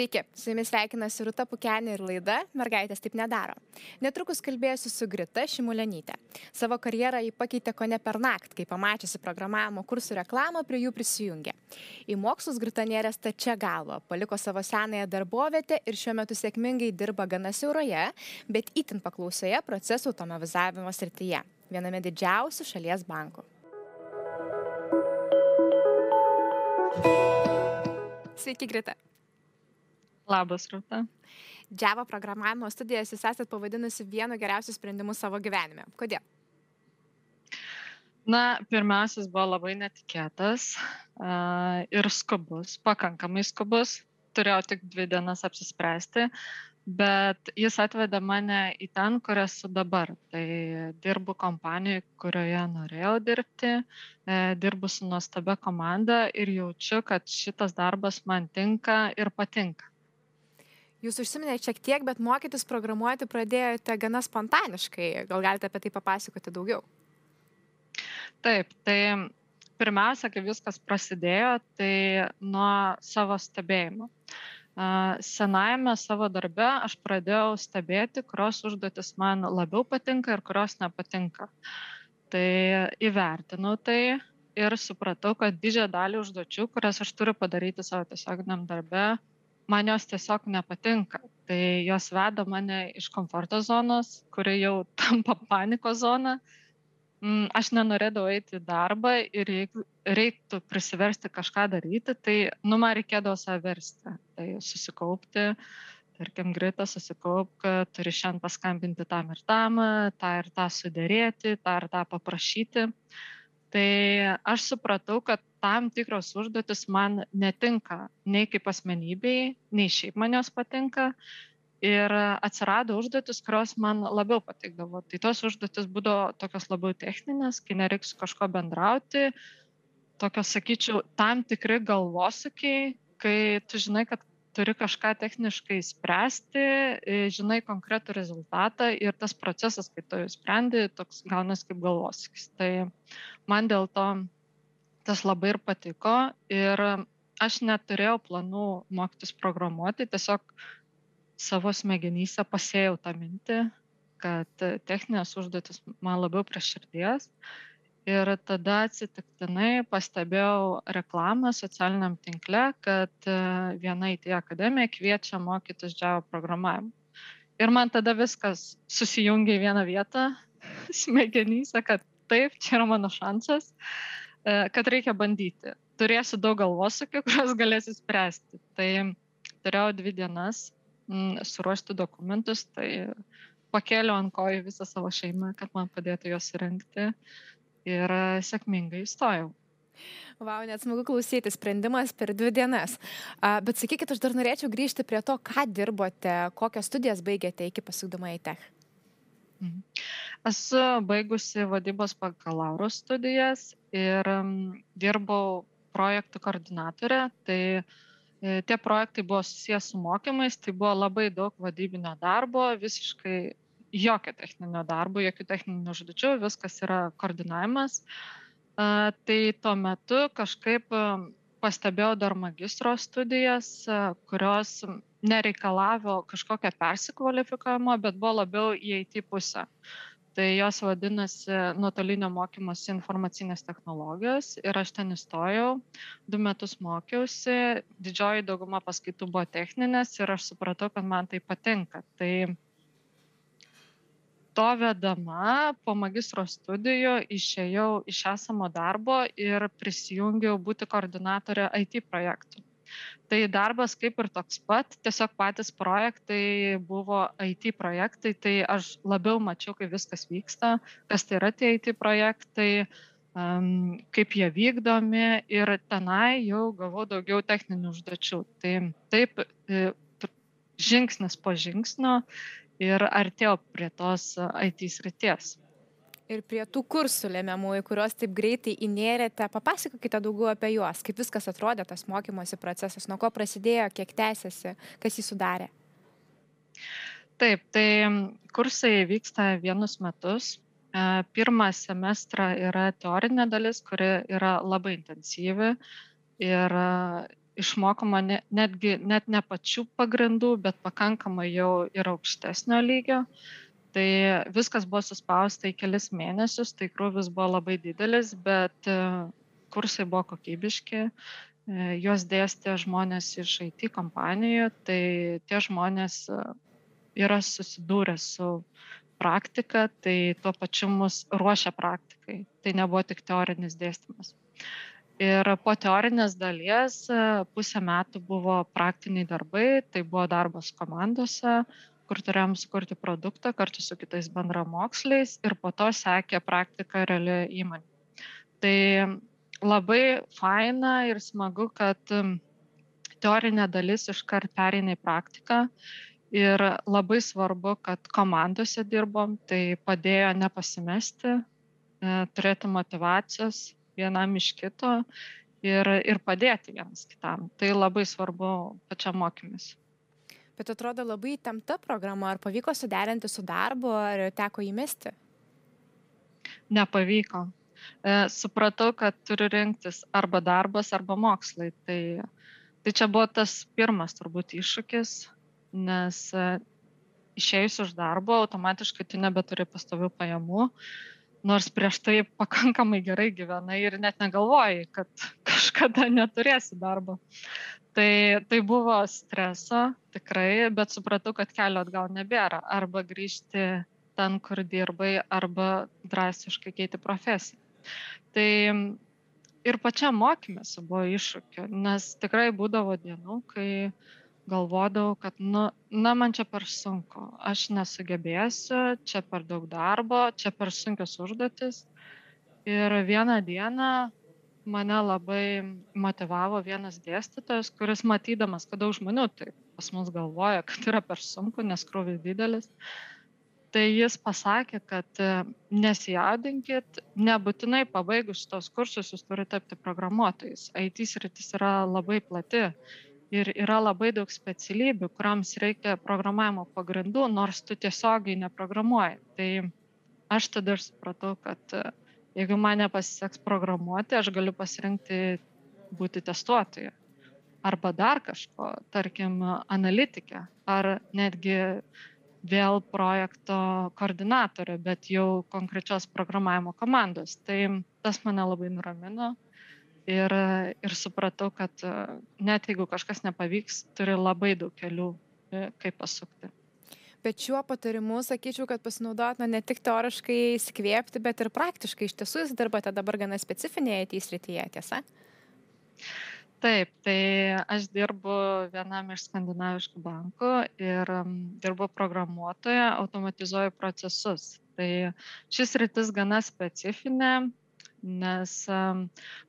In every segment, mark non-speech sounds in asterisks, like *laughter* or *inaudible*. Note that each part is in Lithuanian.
Sveiki, su jumis sveikinasi Ruta Pukenė ir laida Mergaitės taip nedaro. Netrukus kalbėsiu su Grita Šimulenytė. Savo karjerą jį pakeitė ko ne per naktį, kai pamačiusi programavimo kursų reklamą prie jų prisijungė. Į mokslus Grita nėrė stačia galva, paliko savo senąją darbovietę ir šiuo metu sėkmingai dirba gana siauroje, bet itin paklausoje procesų automatizavimo srityje, viename didžiausių šalies bankų. Sveiki, Grita. Labas, Rūta. Java programavimo studijas jūs esate pavadinusi vienu geriausiu sprendimu savo gyvenime. Kodėl? Na, pirmiausias buvo labai netikėtas uh, ir skubus, pakankamai skubus. Turėjau tik dvi dienas apsispręsti, bet jis atvedė mane į ten, kur esu dabar. Tai dirbu kompanijoje, kurioje norėjau dirbti, e, dirbu su nuostabia komanda ir jaučiu, kad šitas darbas man tinka ir patinka. Jūs užsiminėte šiek tiek, bet mokytis programuoti pradėjote gana spontaniškai. Gal galite apie tai papasakoti daugiau? Taip, tai pirmiausia, kai viskas prasidėjo, tai nuo savo stebėjimo. Senajame savo darbe aš pradėjau stebėti, kurios užduotis man labiau patinka ir kurios nepatinka. Tai įvertinau tai ir supratau, kad didžiąją dalį užduočių, kurias aš turiu padaryti savo tiesioginiam darbe, man jos tiesiog nepatinka. Tai jos veda mane iš komforto zonos, kuri jau *laughs* tampa paniko zona. Mm, aš nenorėdavau eiti į darbą ir jeigu reiktų prisiversti kažką daryti, tai, nu, man reikėdavo save versti. Tai susikaupti, tarkim, greitą susikaup, kad turi šiandien paskambinti tam ir tam, tą ir tą sudėrėti, tą ir tą paprašyti. Tai aš supratau, kad tam tikros užduotis man netinka nei kaip asmenybei, nei šiaip man jos patinka. Ir atsirado užduotis, kurios man labiau patikdavo. Tai tos užduotis būdavo tokios labiau techninės, kai nereiks kažko bendrauti, tokios, sakyčiau, tam tikri galvosukiai, kai tu žinai, kad turi kažką techniškai spręsti, žinai konkretų rezultatą ir tas procesas, kai tu sprendi, toks gaunas kaip galvosakis. Tai man dėl to tas labai ir patiko ir aš neturėjau planų mokytis programuoti, tiesiog savo smegenyse pasėjau tą mintį, kad techninės užduotis man labiau prie širdies. Ir tada atsitiktinai pastebėjau reklamą socialiniam tinkle, kad viena IT akademija kviečia mokytis Java programavimą. Ir man tada viskas susijungia į vieną vietą *laughs* smegenyse, kad taip, čia yra mano šansas. E, kad reikia bandyti. Turėsiu daug galvosakių, kuriuos galėsiu spręsti. Tai turėjau dvi dienas m, suruošti dokumentus, tai pakėliau ant kojų visą savo šeimą, kad man padėtų juos įrengti ir sėkmingai įstojau. Vau, net smagu klausyti, sprendimas per dvi dienas. Bet sakykit, aš dar norėčiau grįžti prie to, ką dirbote, kokias studijas baigėte iki pasukdama į tech. Mhm. Esu baigusi vadybos bakalauro studijas ir dirbau projektų koordinatorė. Tai e, tie projektai buvo susijęs su mokymais, tai buvo labai daug vadybinio darbo, visiškai jokio techninio darbo, jokių techninių užduočių, viskas yra koordinavimas. Tai tuo metu kažkaip pastebėjau dar magistro studijas, kurios nereikalavo kažkokio persikvalifikavimo, bet buvo labiau į IT pusę. Tai jos vadinasi nuotolinio mokymosi informacinės technologijos ir aš ten įstojau, du metus mokiausi, didžioji dauguma paskaitų buvo techninės ir aš supratau, kad man tai patinka. Tai to vedama po magistro studijų išėjau iš esamo darbo ir prisijungiau būti koordinatorė IT projektų. Tai darbas kaip ir toks pat tiesiog patys projektai buvo it projektai tai aš labiau mačiau kaip viskas vyksta kas tai yra tie it projektai um, kaip jie vykdomi ir tenai jau gavau daugiau techninių užduočių. Tai taip e, žingsnis po žingsnio ir artėjau prie tos IT srities ir prie tų kursų lemiamų, į kuriuos taip greitai įnėrėte. Papasakokite daugiau apie juos, kaip viskas atrodė tas mokymosi procesas, nuo ko prasidėjo, kiek tęsiasi, kas jį sudarė. Taip, tai kursai vyksta vienus metus. E, pirmą semestrą yra teorinė dalis, kuri yra labai intensyvi ir išmokoma ne, netgi net ne pačių pagrindų, bet pakankamai jau ir aukštesnio lygio. Tai viskas buvo suspausta į kelis mėnesius, tai krūvis buvo labai didelis, bet e, kursai buvo kokybiški, e, juos dėstė žmonės iš IT kompanijų, tai tie žmonės e, yra susidūrę su praktika, tai tuo pačiu mus ruošia praktikai. Tai nebuvo tik teorinis dėstymas. Ir po teorinės dalies e, pusę metų buvo praktiniai darbai, tai buvo darbas komandose, kur turėjom sukurti produktą kartu su kitais bendramoksliais ir po to sekė praktika realioje įmonėje. Tai labai faina ir smagu, kad teorinė dalis iškart pereina į praktiką ir labai svarbu, kad komandose dirbom, tai padėjo nepasimesti, e, turėti motivacijos vienam iš kito ir, ir padėti vienas kitam. Tai labai svarbu pačiam mokymis. Bet atrodo labai įtempta programa. Ar pavyko suderinti su darbu, ar teko įmesti? Nepavyko. E, supratau, kad turiu rinktis arba darbas, arba mokslai. Tai, tai čia buvo tas pirmas turbūt iššūkis, nes e, išėjus iš darbo automatiškai tu nebeturi pastovių pajamų, nors prieš tai pakankamai gerai gyvenai ir net negalvojai, kad *laughs* kažkada neturėsi darbo. Tai, tai buvo streso tikrai, bet supratau, kad kelio atgal nebėra. Arba grįžti ten, kur dirbai, arba drastiškai keiti profesiją. Tai ir pačiam mokymėsi buvo iššūkių, nes tikrai būdavo dienų, kai uh, galvodavau, kad, nu, na, man čia per sunku, aš nesugebėsiu, čia per daug darbo, čia per sunkios užduotis. Ir vieną dieną mane labai motivavo vienas dėstytojas, kuris matydamas, kad daug žmonių taip pas mus galvoja, kad yra per sunku, nes krūvis didelis. Tai jis pasakė, kad e, nesijaudinkit, nebūtinai pabaigus šitos kursus jūs turite tapti programuotojais. IT sritis yra labai plati ir yra labai daug specialybių, kuriams reikia programavimo pagrindų, nors tu tiesiogiai neprogramuoji. Tai aš tada ir supratau, kad e, jeigu man nepasiseks programuoti, aš galiu pasirinkti būti testuotoju. Arba dar kažko, tarkim, analitikė, ar netgi vėl projekto koordinatorė, bet jau konkrečios programavimo komandos. Tai tas mane labai nuramino ir, ir supratau, kad e, net jeigu kažkas nepavyks, turi labai daug kelių, e, kaip pasukti. Bet šiuo patarimu sakyčiau, kad pasinaudot na, ne tik teoriškai įsikvėpti, bet ir praktiškai. Iš tiesų jūs dirbate dabar gana specifinėje teisrytyje, tiesa? Taip, tai aš dirbu vienam iš skandinaviškų bankų ir dirbu programuotoje, automatizuoju procesus. Tai šis rytis gana specifinė, nes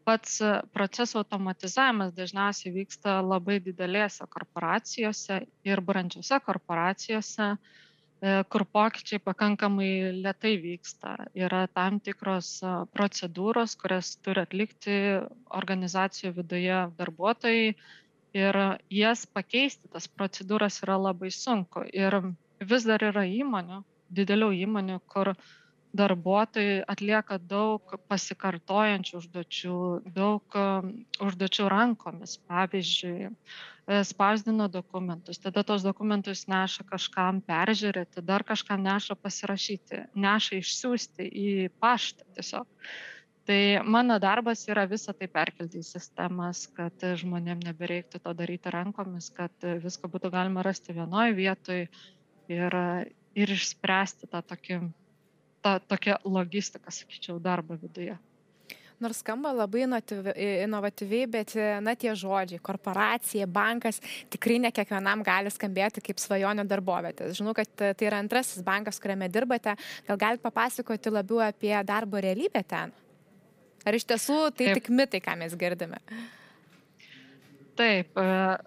pats proceso automatizavimas dažniausiai vyksta labai didelėse korporacijose ir brandžiose korporacijose, e, kur pokyčiai pakankamai lietai vyksta. Yra tam tikros procedūros, kurias turi atlikti organizacijų viduje darbuotojai ir jas pakeisti, tas procedūras yra labai sunku. Ir vis dar yra įmonių, didelių įmonių, kur uh, darbuotojai atlieka daug pasikartojančių užduočių, daug um, užduočių rankomis. Pavyzdžiui, e, spausdino dokumentus, tada tos dokumentus neša kažkam peržiūrėti, dar kažkam neša pasirašyti, neša išsiųsti į paštą tiesiog. Tai mano darbas yra visą tai perkelti į sistemas, kad žmonėm nebereiktų to daryti rankomis, kad viską būtų galima rasti vienoje vietoje ir, ir išspręsti tą tokį ta tokia logistika, sakyčiau, darbo viduje. Nors skamba labai inovatyviai, bet na tie žodžiai - korporacija, bankas - tikrai ne kiekvienam gali skambėti kaip svajonių darbovietės. Žinau, kad tai yra antrasis bankas, kuriame dirbate. Gal galite papasakoti labiau apie darbo realybę ten? Ar iš tiesų tai Taip. tik mitai, ką mes girdime? Taip, e,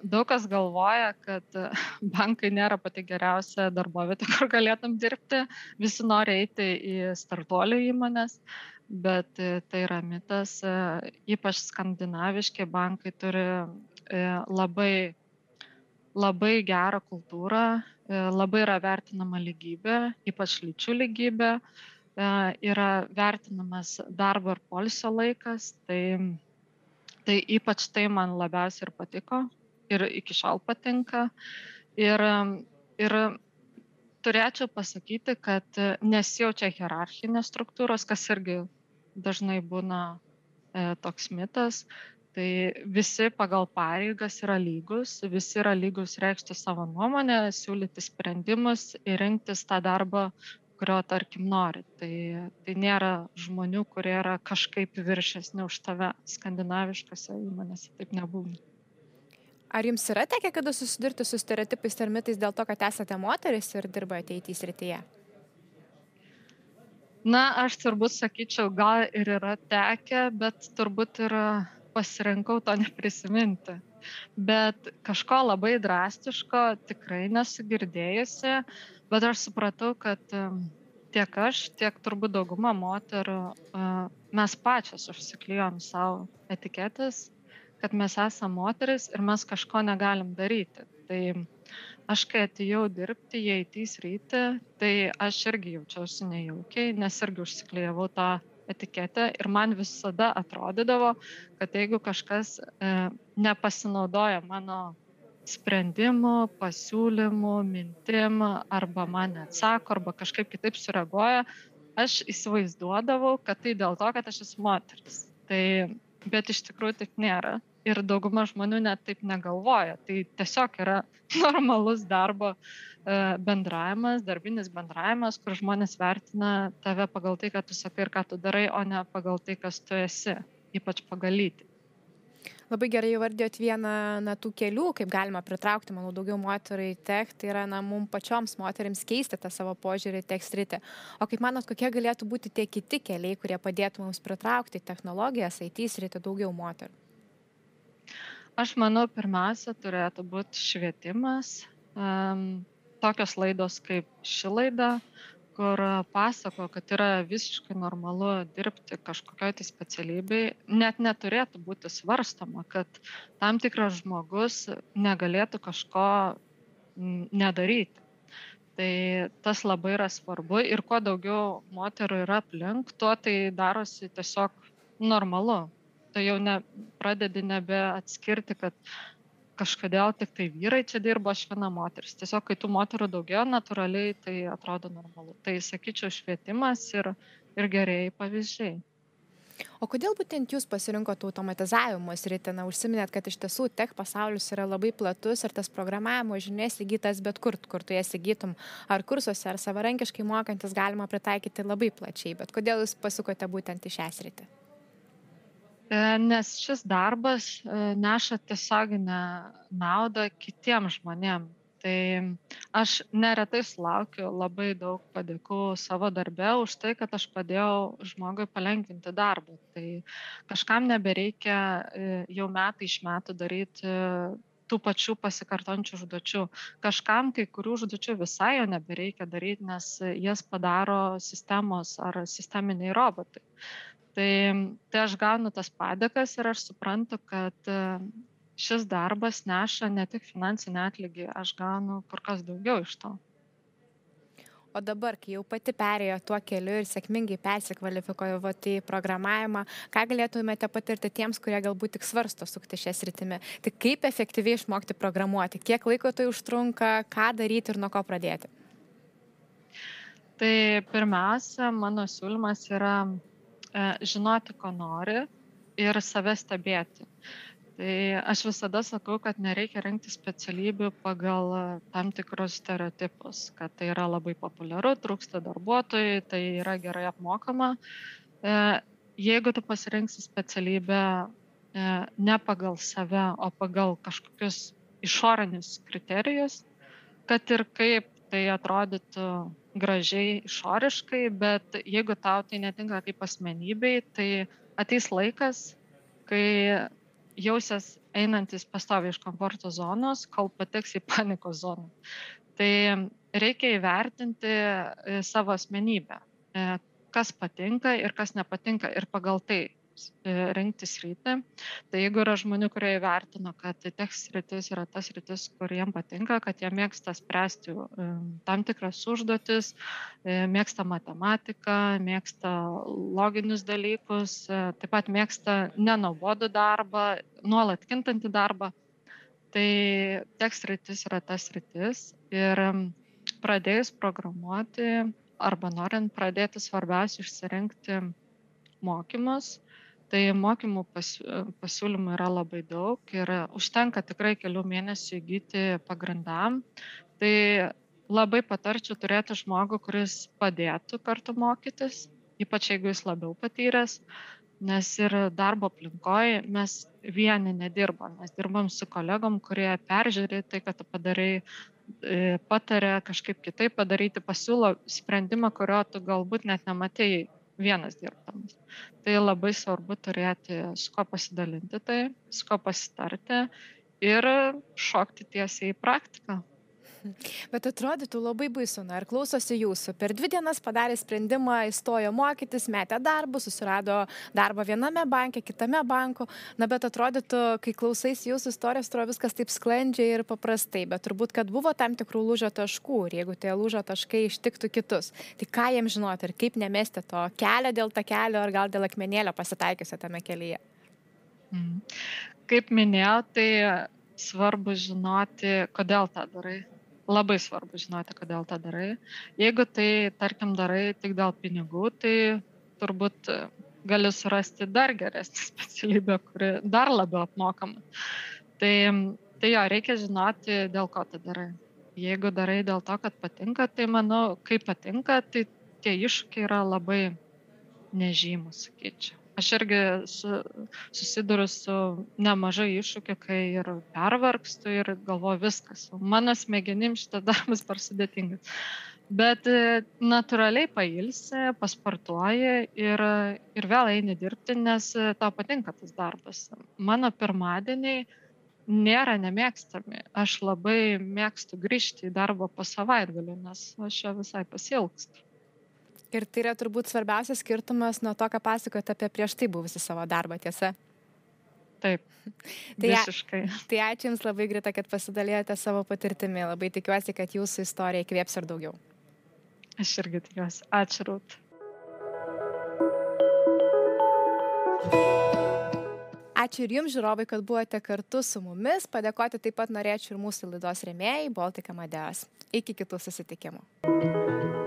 daug kas galvoja, kad e, *laughs* bankai nėra pati geriausia darbovietė, *laughs* kur galėtum dirbti. Visi nori eiti į startuolių įmonės, bet e, tai yra mitas. Ypač skandinaviški bankai turi labai, labai gerą kultūrą, labai yra vertinama lygybė, ypač lyčių lygybė, yra vertinamas darbo ir polsio laikas. Tai Tai ypač tai man labiausiai ir patiko ir iki šiol patinka. Ir, ir turėčiau pasakyti, kad nesijaučia hierarchinės struktūros, kas irgi dažnai būna e, toks mitas. Tai visi pagal pareigas yra lygus, visi yra lygus reikšti savo nuomonę, siūlyti sprendimus ir rinktis tą darbą, kurio tarkim nori tai tai nėra žmonių kurie yra kažkaip viršesni už tave skandinaviškose įmonėse taip nebūna Ar jums yra tekę kada susidurti su stereotipais ir mitais dėl to, kad esate moteris ir dirbate IT srityje? Na, aš turbūt sakyčiau, gal ir yra tekę, bet turbūt ir pasirinkau to neprisiminti. Bet kažko labai drastiško tikrai nesugirdėjusi. Bet aš supratau, kad tiek aš, tiek turbūt dauguma moterų, mes pačios užsiklyjom savo etiketės, kad mes esame moteris ir mes kažko negalim daryti. Tai aš, kai atėjau dirbti į IT sritį, tai aš irgi jaučiausi nejaukiai, nes irgi užsiklyjavau tą etiketę ir man visada atrodydavo, kad jeigu kažkas e, nepasinaudoja mano sprendimų, pasiūlymų, mintim arba man neatsako arba kažkaip kitaip sureaguoja, aš įsivaizduodavau, kad tai dėl to, kad aš esu moteris. Tai, bet iš tikrųjų taip nėra. Ir dauguma žmonių net taip negalvoja. Tai tiesiog yra *laughs* normalus darbo e, bendravimas, darbinis bendravimas, kur žmonės vertina tave pagal tai, ką tu sakai ir ką tu darai, o ne pagal tai, kas tu esi, ypač pagal lytį labai gerai įvardijot vieną na tų kelių kaip galima pritraukti manau daugiau moterų į tech. Tai yra na mum pačioms moterims keisti tą savo požiūrį į tech sritį. O kaip manot kokie galėtų būti tie kiti keliai kurie padėtų mums pritraukti technologijas it sritį daugiau moterų? Aš manau pirmiausia turėtų būt švietimas. Um, tokios laidos kaip ši laida kur pasakojo kad yra visiškai normalu dirbti kažkokioj tai specialybėj. Net neturėtų būti svarstoma kad tam tikras žmogus negalėtų kažko nedaryti. Tai tas labai yra svarbu ir kuo daugiau moterų yra aplink tuo tai darosi tiesiog normalu. Tai jau ne pradedi nebe atskirti kad kažkodėl tiktai vyrai čia dirbo, aš viena moteris. Tiesiog, kai tų moterų daugiau, natūraliai tai atrodo normalu. Tai sakyčiau, švietimas ir, ir gerėjai pavyzdžiai. O kodėl būtent jūs pasirinkote automatizavimo sritį? Na, užsiminėt, kad iš tiesų tech pasaulis yra labai platus ir tas programavimo žinias įgytas bet kur, kur tu jas įgytum, ar kursuose, ar savarankiškai mokantis galima pritaikyti labai plačiai. Bet kodėl jūs pasukote būtent į šią sritį? E, nes šis darbas e, neša tiesioginę naudą kitiem žmonėm. Tai aš neretai sulaukiu labai daug padėkų savo darbe už tai, kad aš padėjau žmogui palengvinti darbą. Tai kažkam nebereikia e, jau metai iš metų daryti tų pačių pasikartojančių užduočių. Kažkam kai kurių užduočių visai jo nebereikia daryti, nes jas padaro sistemos ar sisteminiai robotai tai tai aš gaunu tas padėkas ir aš suprantu kad e, šis darbas neša ne tik finansinį atlygį, aš gaunu kur kas daugiau iš to. O dabar, kai jau pati perėjo tuo keliu ir sėkmingai persikvalifikojote į programavimą, ką galėtumėte patirti tiems, kurie galbūt tik svarsto sukti šią sritimį? Tai kaip efektyviai išmokti programuoti, kiek laiko tai užtrunka, ką daryti ir nuo ko pradėti? Tai pirmiausia, mano siūlymas yra žinoti, ko nori ir save stebėti. Tai aš visada sakau, kad nereikia rinkti specialybių pagal tam tikrus stereotipus, kad tai yra labai populiaru, trūksta darbuotojų, tai yra gerai apmokama. E, jeigu tu pasirinksi specialybę e, ne pagal save, o pagal kažkokius išorinius kriterijus, kad ir kaip tai atrodytų gražiai išoriškai, bet jeigu tau tai netinka kaip asmenybei, tai ateis laikas, kai jausias einantis pastoviai iš komforto zonos, kol pateks į panikos zoną. Tai reikia įvertinti e, savo asmenybę, e, kas patinka ir kas nepatinka ir pagal tai rinktis rytį. Tai jeigu yra žmonių, kurie įvertino, kad tech sritis yra tas sritis, kur jiem patinka, kad jie mėgsta spręsti tam tikras užduotis, mėgsta matematiką, mėgsta loginius dalykus, taip pat mėgsta nenobodų darbą, nuolat kintantį darbą, tai tech sritis yra tas sritis ir pradėjus programuoti arba norint pradėti svarbiausia išsirinkti mokymus, tai mokymų pas, pasiūlymų yra labai daug ir užtenka tikrai kelių mėnesių įgyti pagrindam. Tai labai patarčiau turėti žmogų, kuris padėtų kartu mokytis, ypač jeigu jis labiau patyręs, nes ir darbo aplinkoje mes vieni nedirbam, mes dirbam su kolegom, kurie peržiūri tai, kad tu padarai E, pataria kažkaip kitaip padaryti, pasiūlo sprendimą, kurio tu galbūt net nematėjai vienas dirbdamas. Tai labai svarbu turėti su ko pasidalinti tai, su ko pasitarti ir šokti tiesiai į praktiką. Bet atrodytų labai baisu, na ir klausosi jūsų. Per dvi dienas padarė sprendimą, įstojo mokytis, metė darbą, susirado darbą viename banke, kitame banko. Na bet atrodytų, kai klausais jūsų istorijos, atrodo viskas taip sklandžiai ir paprastai. Bet turbūt, kad buvo tam tikrų lūžio taškų ir jeigu tie lūžio taškai ištiktų kitus, tai ką jiems žinoti ir kaip nemesti to kelio dėl tą kelio ar gal dėl akmenėlio pasitaikiusio tame kelyje. Mm. Kaip minėjau, tai svarbu žinoti, kodėl tą darai labai svarbu žinoti, kodėl tą darai. Jeigu tai, tarkim, darai tik dėl pinigų, tai turbūt e, gali surasti dar geresnį *laughs* specialybę, kuri dar labiau apmokama. Tai, tai jo, reikia žinoti, dėl ko tai darai. Jeigu darai dėl to, kad patinka, tai manau, kai patinka, tai tie iššūkiai yra labai nežymus, sakyčiau aš irgi su, susiduriu su nemažai iššūkių, kai ir pervargstu ir galvoju viskas. Mano smegenim šitas darbas per sudėtingas. Bet e, natūraliai pailsi, pasportuoji ir, ir vėl eini dirbti, nes e, tau patinka tas darbas. Mano pirmadieniai nėra nemėgstami. Aš labai mėgstu grįžti į darbą po savaitgalį, nes aš jo visai pasilgstu. Ir tai yra turbūt svarbiausias skirtumas nuo to, ką pasakojate apie prieš tai buvusi savo darbą, tiesa? Taip. *laughs* Tai, visiškai. tai ačiū Jums labai, Grita, kad pasidalėjote savo patirtimi. Labai tikiuosi, kad Jūsų istorija įkvėps ir daugiau. Aš irgi tikiuosi. Ačiū, Rūt. Ačiū ir Jums, žiūrovai, kad buvote kartu su mumis. Padėkoti taip pat norėčiau ir mūsų laidos remėjai Baltika Madeos. Iki kitų susitikimų.